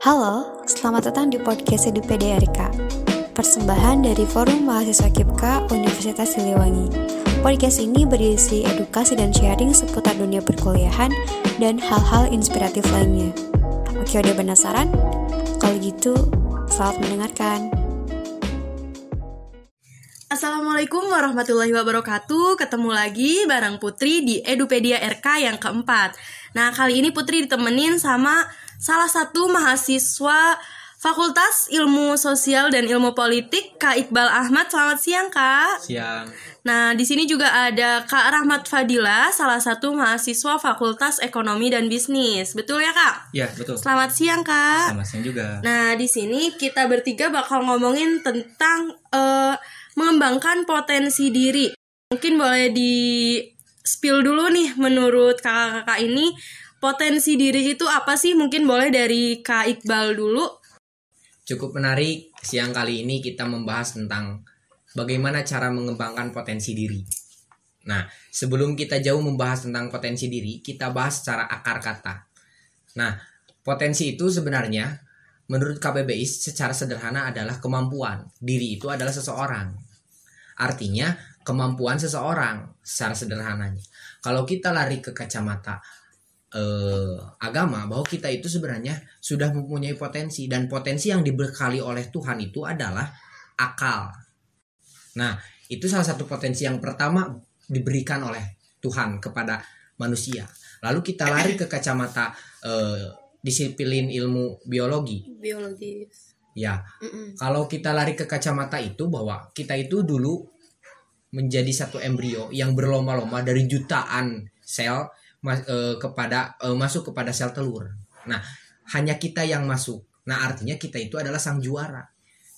Halo, selamat datang di podcast EduPDRK Persembahan dari Forum Mahasiswa KIPKA Universitas Siliwangi. Podcast ini berisi edukasi dan sharing seputar dunia perkuliahan dan hal-hal inspiratif lainnya. Oke, udah penasaran? Kalau gitu, selamat mendengarkan. Assalamualaikum warahmatullahi wabarakatuh. Ketemu lagi bareng Putri di Edupedia RK yang keempat. Nah kali ini Putri ditemenin sama salah satu mahasiswa Fakultas Ilmu Sosial dan Ilmu Politik Kak Iqbal Ahmad. Selamat siang Kak. Siang. Nah di sini juga ada Kak Rahmat Fadila, salah satu mahasiswa Fakultas Ekonomi dan Bisnis. Betul ya Kak? Ya betul. Selamat siang Kak. Selamat siang juga. Nah di sini kita bertiga bakal ngomongin tentang uh, mengembangkan potensi diri. Mungkin boleh di spill dulu nih menurut kakak-kakak ini potensi diri itu apa sih? Mungkin boleh dari Kak Iqbal dulu. Cukup menarik siang kali ini kita membahas tentang bagaimana cara mengembangkan potensi diri. Nah, sebelum kita jauh membahas tentang potensi diri, kita bahas secara akar kata. Nah, potensi itu sebenarnya menurut KBBI secara sederhana adalah kemampuan. Diri itu adalah seseorang. Artinya, kemampuan seseorang secara sederhananya. Kalau kita lari ke kacamata eh, agama bahwa kita itu sebenarnya sudah mempunyai potensi dan potensi yang dibekali oleh Tuhan itu adalah akal. Nah, itu salah satu potensi yang pertama diberikan oleh Tuhan kepada manusia. Lalu kita lari ke kacamata eh, disiplin ilmu biologi. Biologi. Ya, mm -mm. kalau kita lari ke kacamata itu bahwa kita itu dulu menjadi satu embrio yang berlomba-lomba dari jutaan sel mas, e, kepada e, masuk kepada sel telur. Nah, hanya kita yang masuk. Nah, artinya kita itu adalah sang juara.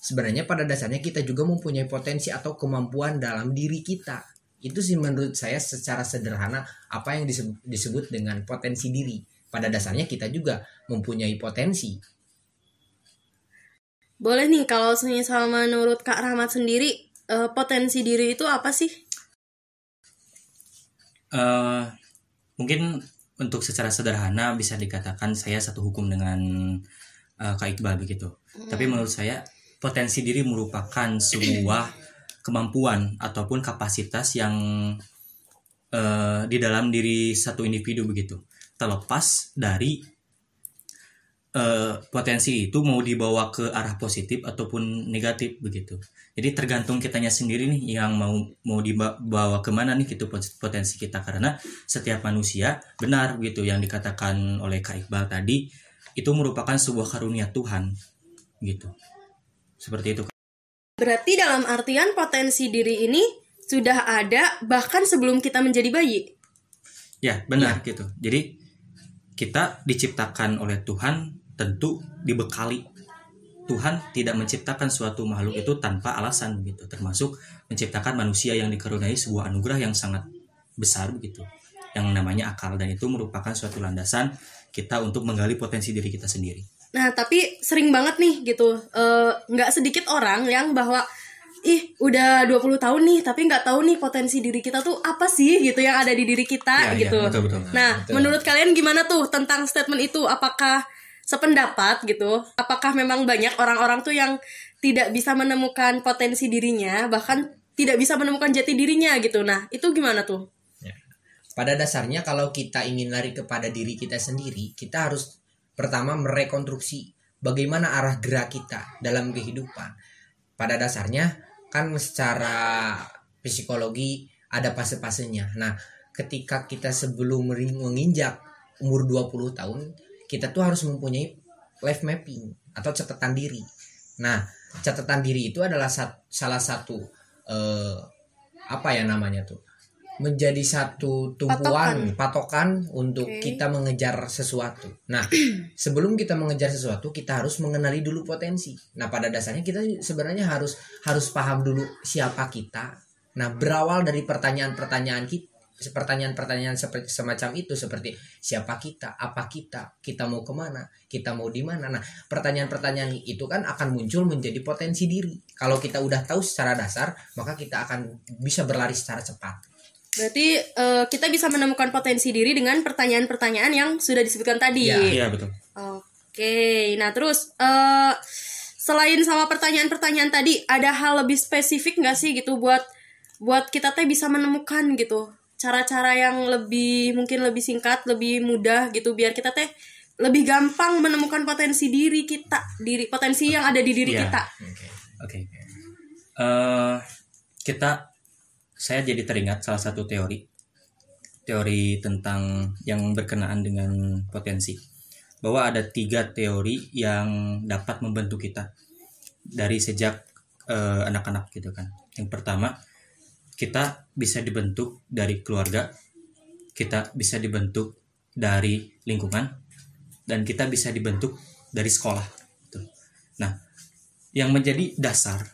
Sebenarnya pada dasarnya kita juga mempunyai potensi atau kemampuan dalam diri kita. Itu sih menurut saya secara sederhana apa yang disebut, disebut dengan potensi diri. Pada dasarnya kita juga mempunyai potensi. Boleh nih kalau misalnya menurut Kak Rahmat sendiri uh, potensi diri itu apa sih? Uh, mungkin untuk secara sederhana bisa dikatakan saya satu hukum dengan uh, Kak Iqbal begitu. Hmm. Tapi menurut saya potensi diri merupakan sebuah kemampuan ataupun kapasitas yang uh, di dalam diri satu individu begitu. Terlepas dari uh, potensi itu mau dibawa ke arah positif ataupun negatif begitu. Jadi tergantung kitanya sendiri nih yang mau mau dibawa ke mana nih gitu potensi kita karena setiap manusia benar gitu yang dikatakan oleh Kak Iqbal tadi itu merupakan sebuah karunia Tuhan gitu. Seperti itu. Berarti dalam artian potensi diri ini sudah ada bahkan sebelum kita menjadi bayi. Ya, benar ya. gitu. Jadi kita diciptakan oleh Tuhan tentu dibekali Tuhan tidak menciptakan suatu makhluk itu tanpa alasan begitu termasuk menciptakan manusia yang dikaruniai sebuah anugerah yang sangat besar begitu yang namanya akal dan itu merupakan suatu landasan kita untuk menggali potensi diri kita sendiri. Nah tapi sering banget nih gitu eh, nggak uh, sedikit orang yang bahwa ih udah 20 tahun nih tapi nggak tahu nih potensi diri kita tuh apa sih gitu yang ada di diri kita ya, gitu. Ya, betul, betul. Nah betul. menurut kalian gimana tuh tentang statement itu? Apakah sependapat gitu. Apakah memang banyak orang-orang tuh yang tidak bisa menemukan potensi dirinya bahkan tidak bisa menemukan jati dirinya gitu? Nah itu gimana tuh? Ya. pada dasarnya kalau kita ingin lari kepada diri kita sendiri kita harus pertama merekonstruksi bagaimana arah gerak kita dalam kehidupan. Pada dasarnya kan secara psikologi ada fase-fasenya. Nah ketika kita sebelum menginjak umur 20 tahun kita tuh harus mempunyai life mapping atau catatan diri. Nah, catatan diri itu adalah sat, salah satu uh, apa ya namanya tuh? menjadi satu tumpuan patokan, patokan untuk okay. kita mengejar sesuatu. Nah, sebelum kita mengejar sesuatu, kita harus mengenali dulu potensi. Nah, pada dasarnya kita sebenarnya harus harus paham dulu siapa kita. Nah, berawal dari pertanyaan-pertanyaan kita pertanyaan-pertanyaan seperti semacam itu seperti siapa kita, apa kita, kita mau ke mana, kita mau di mana. Nah, pertanyaan-pertanyaan itu kan akan muncul menjadi potensi diri. Kalau kita udah tahu secara dasar, maka kita akan bisa berlari secara cepat. Berarti uh, kita bisa menemukan potensi diri dengan pertanyaan-pertanyaan yang sudah disebutkan tadi. Iya, ya, betul. Oke. Oke, nah terus uh, selain sama pertanyaan-pertanyaan tadi, ada hal lebih spesifik nggak sih gitu buat buat kita teh bisa menemukan gitu cara-cara yang lebih mungkin lebih singkat, lebih mudah gitu biar kita teh lebih gampang menemukan potensi diri kita, diri potensi yang ada di diri yeah. kita. Oke. Okay. Okay. Uh, eh, kita saya jadi teringat salah satu teori teori tentang yang berkenaan dengan potensi bahwa ada tiga teori yang dapat membantu kita dari sejak uh, anak-anak gitu kan. Yang pertama, kita bisa dibentuk dari keluarga, kita bisa dibentuk dari lingkungan, dan kita bisa dibentuk dari sekolah. Gitu. Nah, yang menjadi dasar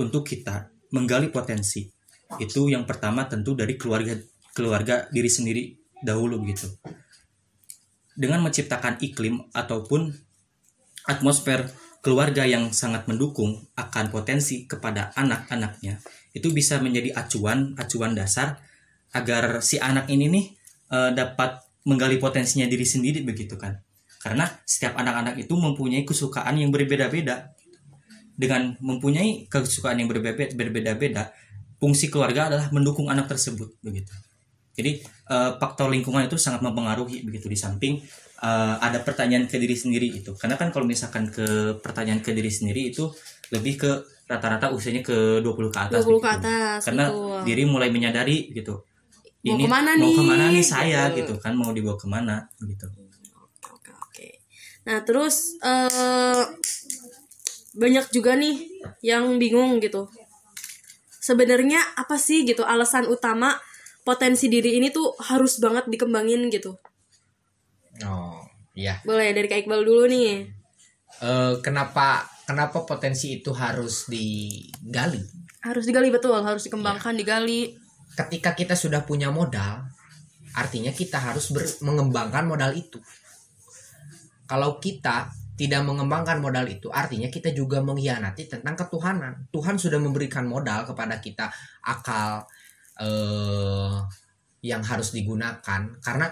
untuk kita menggali potensi itu yang pertama tentu dari keluarga keluarga diri sendiri dahulu gitu dengan menciptakan iklim ataupun atmosfer keluarga yang sangat mendukung akan potensi kepada anak-anaknya itu bisa menjadi acuan acuan dasar agar si anak ini nih e, dapat menggali potensinya diri sendiri begitu kan. Karena setiap anak-anak itu mempunyai kesukaan yang berbeda-beda. Dengan mempunyai kesukaan yang berbeda-beda fungsi keluarga adalah mendukung anak tersebut begitu. Jadi uh, faktor lingkungan itu sangat mempengaruhi begitu. Di samping uh, ada pertanyaan ke diri sendiri itu. Karena kan kalau misalkan ke pertanyaan ke diri sendiri itu lebih ke rata-rata usianya ke 20 ke atas. 20 gitu. ke atas. Karena betul. diri mulai menyadari gitu. Ini mau ke mana mau nih? ke mana nih saya gitu kan mau dibawa ke mana gitu. Oke oke. Nah terus uh, banyak juga nih yang bingung gitu. Sebenarnya apa sih gitu alasan utama potensi diri ini tuh harus banget dikembangin gitu. Oh, iya. Boleh dari Kak Iqbal dulu nih. Uh, kenapa kenapa potensi itu harus digali? Harus digali betul, harus dikembangkan, ya. digali. Ketika kita sudah punya modal, artinya kita harus mengembangkan modal itu. Kalau kita tidak mengembangkan modal itu, artinya kita juga mengkhianati tentang ketuhanan. Tuhan sudah memberikan modal kepada kita akal, uh, yang harus digunakan karena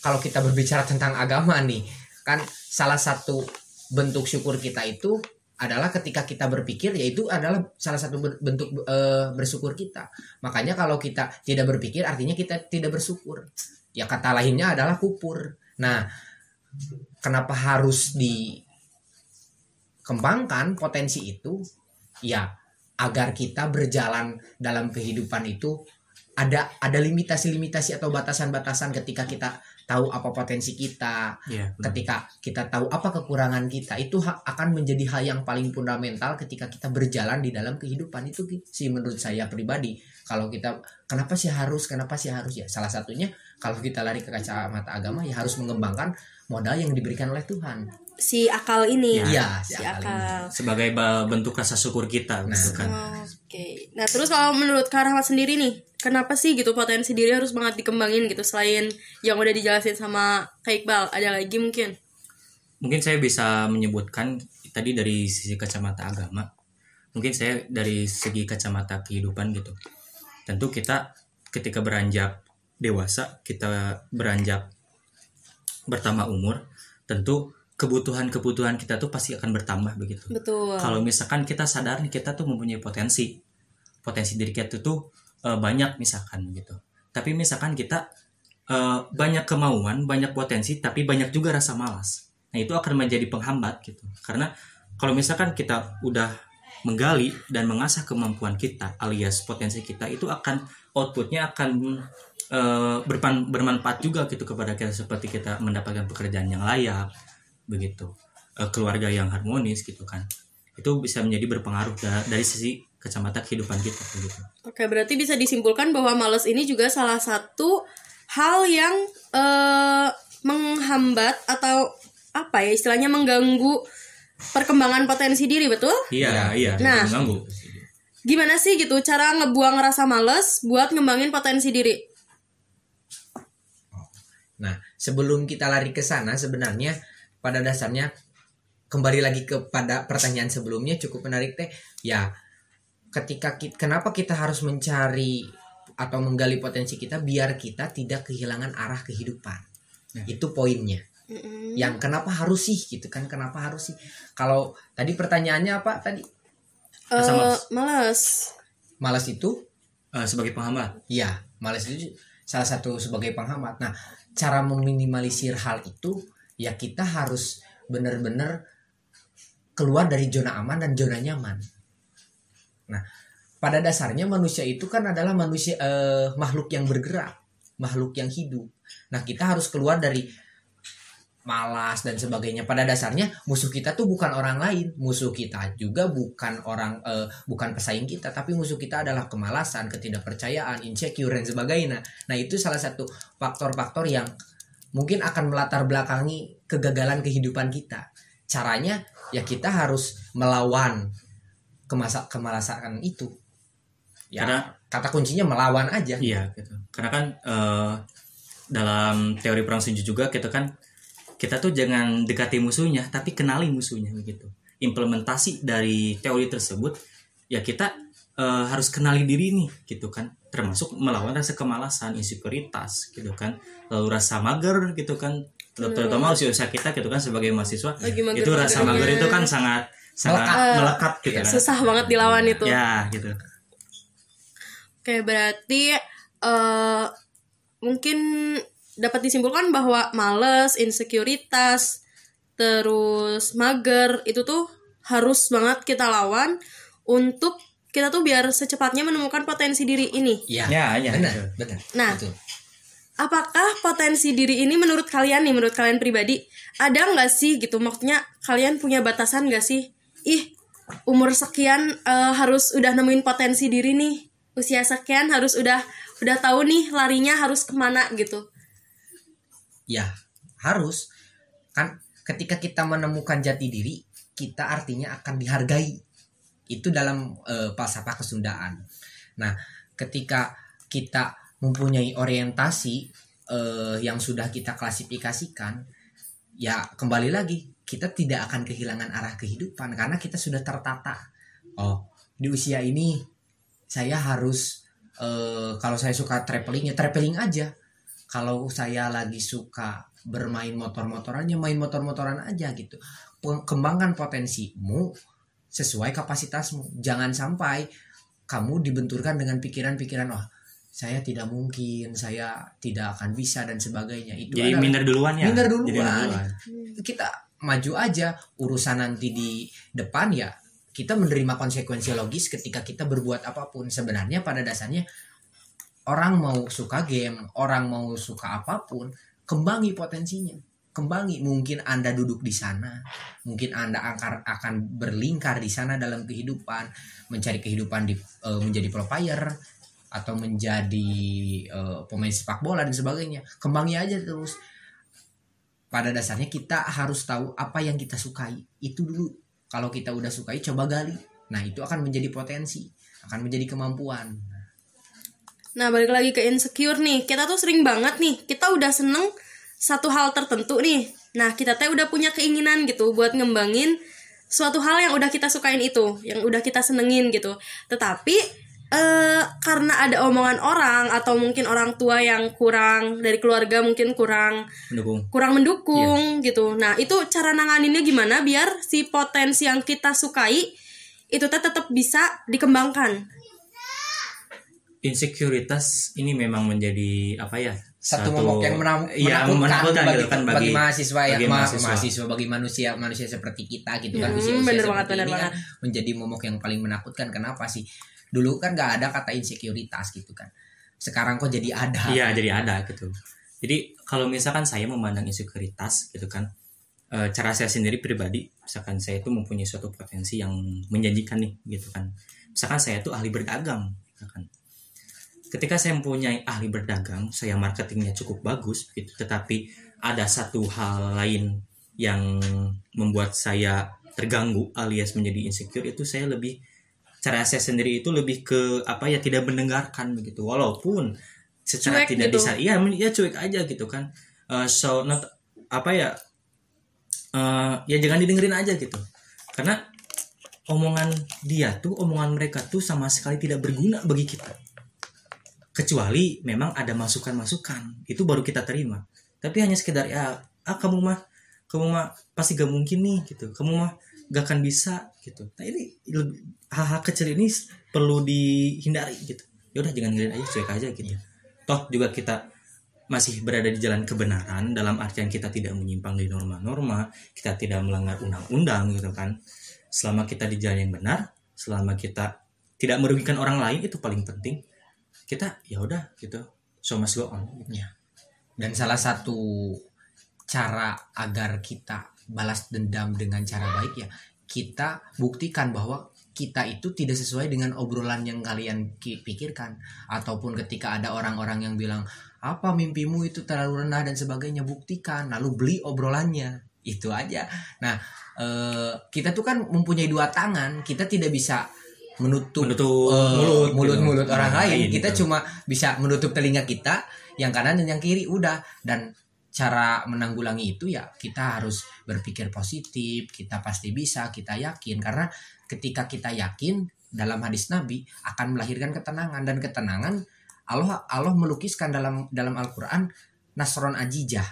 kalau kita berbicara tentang agama nih kan salah satu bentuk syukur kita itu adalah ketika kita berpikir yaitu adalah salah satu bentuk e, bersyukur kita. Makanya kalau kita tidak berpikir artinya kita tidak bersyukur. Ya kata lainnya adalah kupur nah kenapa harus dikembangkan potensi itu? Ya agar kita berjalan dalam kehidupan itu ada ada limitasi-limitasi atau batasan-batasan ketika kita tahu apa potensi kita, yeah, ketika kita tahu apa kekurangan kita, itu akan menjadi hal yang paling fundamental ketika kita berjalan di dalam kehidupan itu sih menurut saya pribadi. Kalau kita kenapa sih harus, kenapa sih harus ya? Salah satunya kalau kita lari ke kacamata agama ya harus mengembangkan modal yang diberikan oleh Tuhan si akal ini. Iya, si, si akal. akal. Sebagai bentuk rasa syukur kita, nah. kan. Oke. Okay. Nah, terus kalau menurut Kak Rahmat sendiri nih, kenapa sih gitu potensi diri harus banget dikembangin gitu selain yang udah dijelasin sama Kak Iqbal, ada lagi mungkin? Mungkin saya bisa menyebutkan tadi dari sisi kacamata agama. Mungkin saya dari segi kacamata kehidupan gitu. Tentu kita ketika beranjak dewasa, kita beranjak bertambah umur, tentu kebutuhan-kebutuhan kita tuh pasti akan bertambah begitu. Betul. Kalau misalkan kita sadar nih kita tuh mempunyai potensi, potensi diri kita tuh uh, banyak misalkan gitu. Tapi misalkan kita uh, banyak kemauan, banyak potensi, tapi banyak juga rasa malas. Nah itu akan menjadi penghambat gitu. Karena kalau misalkan kita udah menggali dan mengasah kemampuan kita alias potensi kita itu akan outputnya akan uh, bermanfaat juga gitu kepada kita seperti kita mendapatkan pekerjaan yang layak begitu uh, keluarga yang harmonis gitu kan itu bisa menjadi berpengaruh da dari sisi kacamata kehidupan kita begitu. Oke, berarti bisa disimpulkan bahwa males ini juga salah satu hal yang uh, menghambat atau apa ya istilahnya mengganggu perkembangan potensi diri, betul? Iya, iya. Nah, mengganggu. Gimana sih gitu cara ngebuang rasa males buat ngembangin potensi diri? Nah, sebelum kita lari ke sana sebenarnya pada dasarnya kembali lagi kepada pertanyaan sebelumnya cukup menarik teh. Ya ketika kita, kenapa kita harus mencari atau menggali potensi kita biar kita tidak kehilangan arah kehidupan? Nah. itu poinnya. Mm-hmm. yang kenapa harus sih gitu kan? Kenapa harus sih? Kalau tadi pertanyaannya apa tadi? Uh, malas malas itu? Uh, sebagai penghambat? Iya malas itu salah satu sebagai penghambat. Nah cara meminimalisir hal itu ya kita harus benar-benar keluar dari zona aman dan zona nyaman. Nah pada dasarnya manusia itu kan adalah manusia eh, makhluk yang bergerak makhluk yang hidup. Nah kita harus keluar dari malas dan sebagainya. Pada dasarnya musuh kita tuh bukan orang lain. Musuh kita juga bukan orang uh, bukan pesaing kita tapi musuh kita adalah kemalasan ketidakpercayaan insecure dan sebagainya. Nah itu salah satu faktor-faktor yang mungkin akan melatar belakangi kegagalan kehidupan kita. Caranya ya kita harus melawan kemasa kemalasan itu. Ya karena, kata kuncinya melawan aja. Iya gitu. Karena kan uh, dalam teori perang setuju juga kita kan kita tuh jangan dekati musuhnya tapi kenali musuhnya begitu. Implementasi dari teori tersebut ya kita uh, harus kenali diri nih gitu kan. Termasuk melawan rasa kemalasan insekuritas gitu kan. Lalu rasa mager gitu kan. Terutama usia usia kita gitu kan sebagai mahasiswa itu rasa mager itu kan sangat sangat melekat, melekat gitu kan. susah banget dilawan itu. Ya gitu. Oke berarti uh, mungkin dapat disimpulkan bahwa males, insekuritas, terus mager itu tuh harus banget kita lawan untuk kita tuh biar secepatnya menemukan potensi diri ini. Iya, ya, ya, benar, benar. Nah, Betul. apakah potensi diri ini menurut kalian nih, menurut kalian pribadi, ada nggak sih gitu? Maksudnya kalian punya batasan nggak sih? Ih, umur sekian uh, harus udah nemuin potensi diri nih. Usia sekian harus udah udah tahu nih larinya harus ke mana gitu ya harus. Kan ketika kita menemukan jati diri kita artinya akan dihargai. Itu dalam e, kesundaan. Nah ketika kita mempunyai orientasi e, yang sudah kita klasifikasikan ya kembali lagi kita tidak akan kehilangan arah kehidupan karena kita sudah tertata. Oh di usia ini saya harus e, kalau saya suka traveling ya traveling aja kalau saya lagi suka bermain motor-motorannya main motor-motoran aja gitu kembangkan potensimu sesuai kapasitasmu jangan sampai kamu dibenturkan dengan pikiran-pikiran oh saya tidak mungkin, saya tidak akan bisa dan sebagainya. Itu Jadi adalah, minder duluan ya. Minder duluan. duluan. Kita maju aja urusan nanti di depan ya kita menerima konsekuensi logis ketika kita berbuat apa pun. Sebenarnya pada dasarnya orang mau suka game, orang mau suka apa pun, kembangi potensinya. Kembangi, mungkin Anda duduk di sana, mungkin Anda akan akan berlingkar di sana dalam kehidupan, mencari kehidupan di uh, menjadi pro atau menjadi uh, pemain sepak bola dan sebagainya. Kembangi aja terus. Pada dasarnya kita harus tahu apa yang kita sukai. Itu dulu. Kalau kita udah sukai coba gali. Nah, itu akan menjadi potensi, akan menjadi kemampuan. Nah, balik lagi ke insecure nih. Kita tuh sering banget nih, kita udah seneng satu hal tertentu nih. Nah, kita teh udah punya keinginan gitu buat ngembangin suatu hal yang udah kita sukain itu, yang udah kita senengin gitu. Tetapi eh karena ada omongan orang atau mungkin orang tua yang kurang dari keluarga mungkin kurang mendukung. kurang mendukung yeah. gitu. Nah, itu cara nanganinnya gimana biar si potensi yang kita sukai itu tetap bisa dikembangkan insekuritas ini memang menjadi apa ya satu, satu momok yang menam, ya, menakutkan, menakutkan bagi, gitu kan bagi, bagi mahasiswa ya. mahasiswa. mahasiswa bagi manusia manusia seperti kita gitu kan hmm, usia, usia bener banget, bener ini banget. kan menjadi momok yang paling menakutkan. Kenapa sih? Dulu kan nggak ada kata insekuritas gitu kan. Sekarang kok jadi ada? Iya jadi ada gitu. Jadi kalau misalkan saya memandang insekuritas gitu kan e, cara saya sendiri pribadi misalkan saya itu mempunyai suatu potensi yang menjanjikan nih gitu kan. Misalkan saya itu ahli berdagang misalkan ketika saya mempunyai ahli berdagang, saya marketingnya cukup bagus, gitu, tetapi ada satu hal lain yang membuat saya terganggu alias menjadi insecure itu saya lebih cara saya sendiri itu lebih ke apa ya tidak mendengarkan begitu. Walaupun secara cuek tidak gitu. bisa iya ya cuek aja gitu kan. Uh, so not apa ya uh, ya jangan didengerin aja gitu. Karena omongan dia tuh omongan mereka tuh sama sekali tidak berguna bagi kita kecuali memang ada masukan-masukan itu baru kita terima. Tapi hanya sekedar ya ah kamu mah kamu mah pasti gak mungkin nih gitu. Kamu mah gak akan bisa gitu. Nah ini hal-hal kecil ini perlu dihindari gitu. Ya udah jangan ngeliat aja cuek aja gitu. Toh juga kita masih berada di jalan kebenaran dalam artian kita tidak menyimpang dari norma-norma kita tidak melanggar undang-undang gitu kan. Selama kita di jalan yang benar selama kita tidak merugikan orang lain itu paling penting kita ya udah gitu. So must go on. Ya dan salah satu cara agar kita balas dendam dengan cara baik ya kita buktikan bahwa kita itu tidak sesuai dengan obrolan yang kalian pikirkan. Ataupun ketika ada orang-orang yang bilang apa mimpimu itu terlalu rendah dan sebagainya buktikan. Lalu beli obrolannya. Itu aja. Nah eh, kita tuh kan mempunyai dua tangan. Kita tidak bisa menutup, menutup uh, mulut mulut gitu. mulut orang lain kita gitu. cuma bisa menutup telinga kita yang kanan dan yang kiri udah. Dan cara menanggulangi itu ya kita harus berpikir positif kita pasti bisa kita yakin. Karena ketika kita yakin dalam hadis Nabi akan melahirkan ketenangan. Dan ketenangan Allah Allah melukiskan dalam dalam Al-Qur'an nasron ajijah.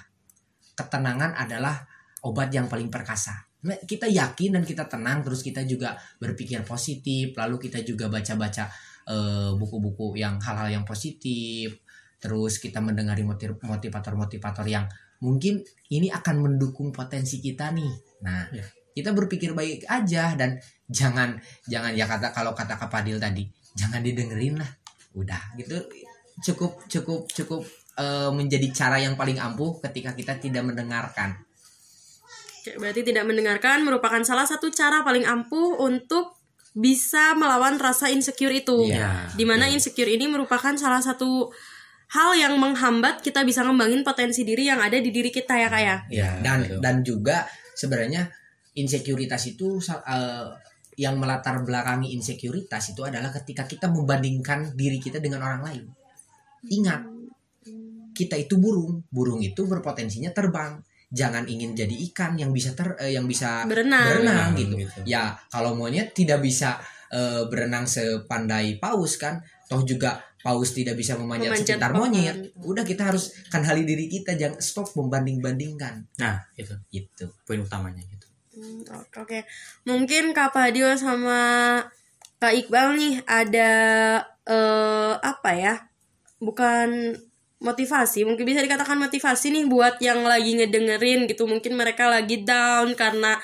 Ketenangan adalah obat yang paling perkasa. nah, kita yakin dan kita tenang terus kita juga berpikir positif lalu kita juga baca-baca uh, buku-buku yang hal-hal yang positif terus kita mendengari motivator-motivator yang mungkin ini akan mendukung potensi kita nih. Nah, ya. kita berpikir baik aja dan jangan jangan ya kata kalau kata Kak Padil tadi, jangan didengerin lah. Udah gitu cukup cukup cukup uh, menjadi cara yang paling ampuh ketika kita tidak mendengarkan. Berarti tidak mendengarkan merupakan salah satu cara paling ampuh untuk bisa melawan rasa insecure itu. Yeah. Di mana insecure ini merupakan salah satu hal yang menghambat kita bisa ngembangin potensi diri yang ada di diri kita ya kayak. Ya? ya dan betul. dan juga sebenarnya insekuritas itu uh, yang melatar belakangi insekuritas itu adalah ketika kita membandingkan diri kita dengan orang lain. Ingat, kita itu burung, burung itu berpotensinya terbang. Jangan ingin jadi ikan yang bisa ter uh, yang bisa berenang, berenang gitu. gitu. Ya, kalau monyet tidak bisa uh, berenang sepandai paus kan, toh juga paus tidak bisa memanjat, memanjat sekitar pohon. monyet udah kita harus kan hali diri kita jangan stop membanding bandingkan nah itu itu poin utamanya gitu hmm, oke okay. mungkin kak Padio sama kak Iqbal nih ada uh, apa ya bukan motivasi. Mungkin bisa dikatakan motivasi nih buat yang lagi ngedengerin gitu. Mungkin mereka lagi down karena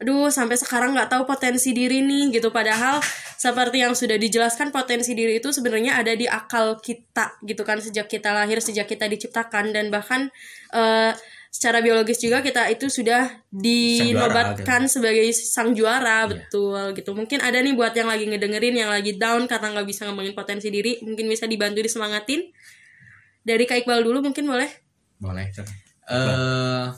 aduh sampai sekarang nggak tahu potensi diri nih gitu. Padahal seperti yang sudah dijelaskan potensi diri itu sebenarnya ada di akal kita gitu kan sejak kita lahir sejak kita diciptakan. Dan bahkan uh, secara biologis juga kita itu sudah dinobatkan sebagai sang juara yeah. betul gitu. Mungkin ada nih buat yang lagi ngedengerin yang lagi down karena nggak bisa ngembangin potensi diri mungkin bisa dibantu disemangatin dari Kak Iqbal dulu mungkin boleh boleh uh,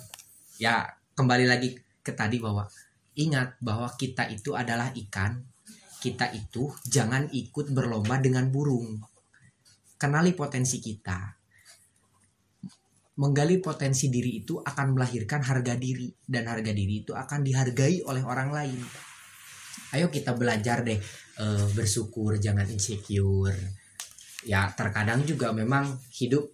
ya kembali lagi ke tadi bahwa Ingat bahwa kita itu adalah ikan. Kita itu jangan ikut berlomba dengan burung. Kenali potensi kita. Menggali potensi diri itu akan melahirkan harga diri dan harga diri itu akan dihargai oleh orang lain. Ayo kita belajar deh e, bersyukur, jangan insecure. Ya, terkadang juga memang hidup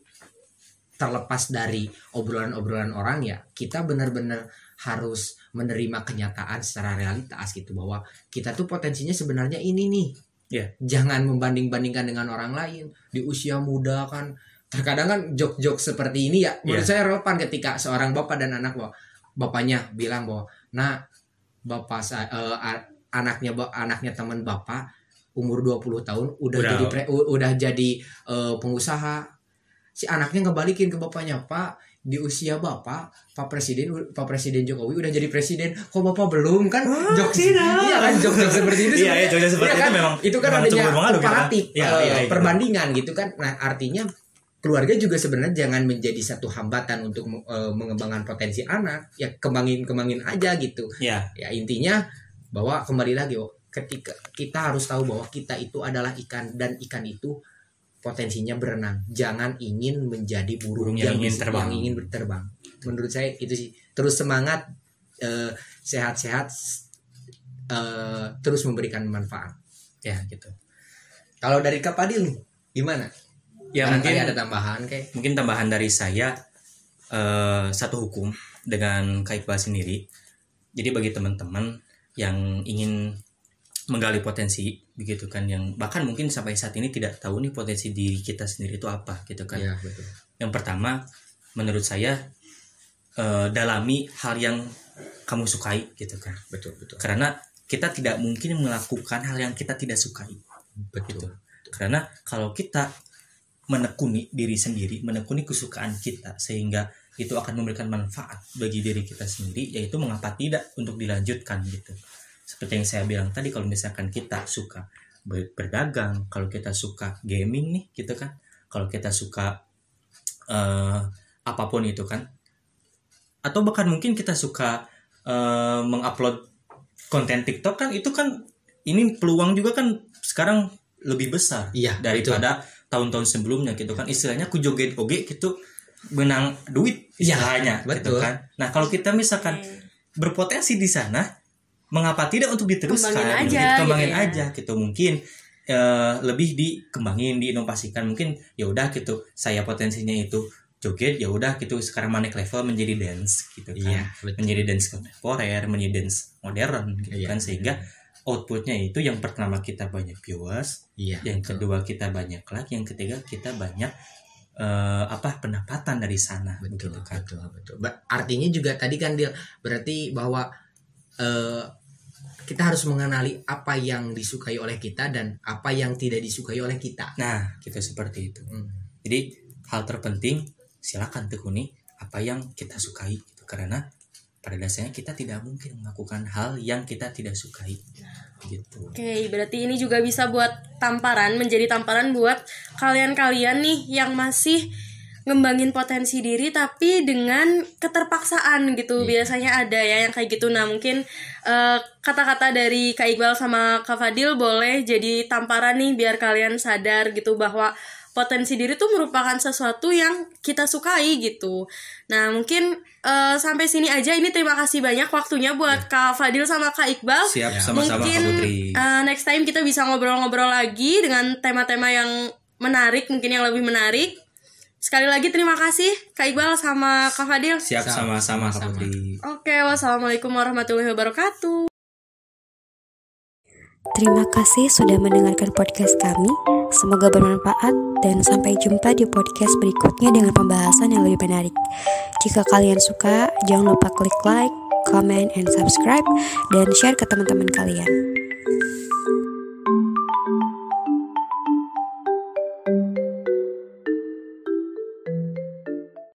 terlepas dari obrolan-obrolan orang ya, kita benar-benar harus menerima kenyataan secara realitas gitu bahwa kita tuh potensinya sebenarnya ini nih yeah. jangan membanding-bandingkan dengan orang lain di usia muda kan terkadang kan jok-jok seperti ini ya menurut yeah. saya relevan ketika seorang bapak dan anak bahwa bapaknya bilang bahwa nah bapak saya uh, anaknya anaknya teman bapak umur 20 tahun udah, udah. jadi pre, udah jadi uh, pengusaha. Si anaknya ngebalikin ke bapaknya pak di usia bapak pak presiden pak presiden jokowi udah jadi presiden. Kok bapak belum? Kan oh, jok iya kan jok jok seperti itu iya, iya jok seperti iya, kan? itu memang itu kan adanya komparatif kan? ya, uh, ya, ya, perbandingan gitu kan. Nah artinya keluarga juga sebenarnya jangan menjadi satu hambatan untuk uh, mengembangkan potensi anak. Ya kembangin kembangin aja gitu. Ya ya intinya bahwa kembali lagi oh, ketika kita harus tahu bahwa kita itu adalah ikan dan ikan itu potensinya berenang. Jangan ingin menjadi burung, burung yang, ingin terbang. Yang ingin berterbang. Menurut saya itu sih. Terus semangat sehat sehat-sehat uh, terus memberikan manfaat. Ya gitu. Kalau dari Kak Padil nih gimana? Ya Karena mungkin ada tambahan kayak. Mungkin tambahan dari saya uh, satu hukum dengan Kak Iqbal sendiri. Jadi bagi teman-teman yang ingin menggali potensi begitu kan yang bahkan mungkin sampai saat ini tidak tahu nih potensi diri kita sendiri itu apa gitu kan. Ya, betul. Yang pertama menurut saya uh, dalami hal yang kamu sukai gitu kan. Betul, betul. Karena kita tidak mungkin melakukan hal yang kita tidak sukai. Betul. Gitu. Karena kalau kita menekuni diri sendiri, menekuni kesukaan kita sehingga itu akan memberikan manfaat bagi diri kita sendiri yaitu mengapa tidak untuk dilanjutkan gitu seperti yang saya bilang tadi kalau misalkan kita suka berdagang kalau kita suka gaming nih gitu kan. Kalau kita suka uh, apa pun itu kan. Atau bahkan mungkin kita suka uh, mengupload konten TikTok kan itu kan ini peluang juga kan sekarang lebih besar iya, daripada tahun-tahun sebelumnya gitu kan. Istilahnya ku joget oge gitu benang duit iya, istilahnya ya, gitu kan. Nah, kalau kita misalkan hmm. berpotensi di sana, mengapa tidak untuk diteruskan? Kembangin aja, gitu, kembangin gitu ya. aja gitu. Mungkin uh, lebih dikembangin, diinovasikan. Mungkin ya udah gitu. Saya potensinya itu joget ya udah gitu sekarang manik level menjadi dance gitu kan. Iya, menjadi dance kontemporer, menjadi dance modern gitu iya, kan sehingga outputnya itu yang pertama kita banyak viewers, iya, yang kedua kita banyak like, yang ketiga kita banyak uh, apa pendapatan dari sana betul begitu kan betul betul artinya juga tadi kan dia berarti bahwa uh, kita harus mengenali apa yang disukai oleh kita dan apa yang tidak disukai oleh kita nah gitu seperti itu hmm. jadi hal terpenting silakan tekuni apa yang kita sukai gitu karena pada dasarnya kita tidak mungkin melakukan hal yang kita tidak sukai gitu. Oke, okay, berarti ini juga bisa buat tamparan, menjadi tamparan buat kalian-kalian nih yang masih ngembangin potensi diri tapi dengan keterpaksaan gitu. Yeah. Biasanya ada ya yang kayak gitu. Nah, mungkin eh, kata-kata dari Kak Iqbal sama Kak Fadil boleh jadi tamparan nih biar kalian sadar gitu bahwa potensi diri tuh merupakan sesuatu yang kita sukai gitu. Nah mungkin uh, sampai sini aja. Ini terima kasih banyak waktunya buat ya. Kak Fadil sama Kak Iqbal. Siap sama-sama Mungkin Kak Putri. Uh, next time kita bisa ngobrol-ngobrol lagi dengan tema-tema yang menarik, mungkin yang lebih menarik. Sekali lagi terima kasih Kak Iqbal sama Kak Fadil. Siap sama-sama Kak Putri. Oke, wassalamualaikum warahmatullahi wabarakatuh. Terima kasih sudah mendengarkan podcast kami. Semoga bermanfaat dan sampai jumpa di podcast berikutnya dengan pembahasan yang lebih menarik. Jika kalian suka, jangan lupa klik like, comment, and subscribe dan share ke teman-teman kalian.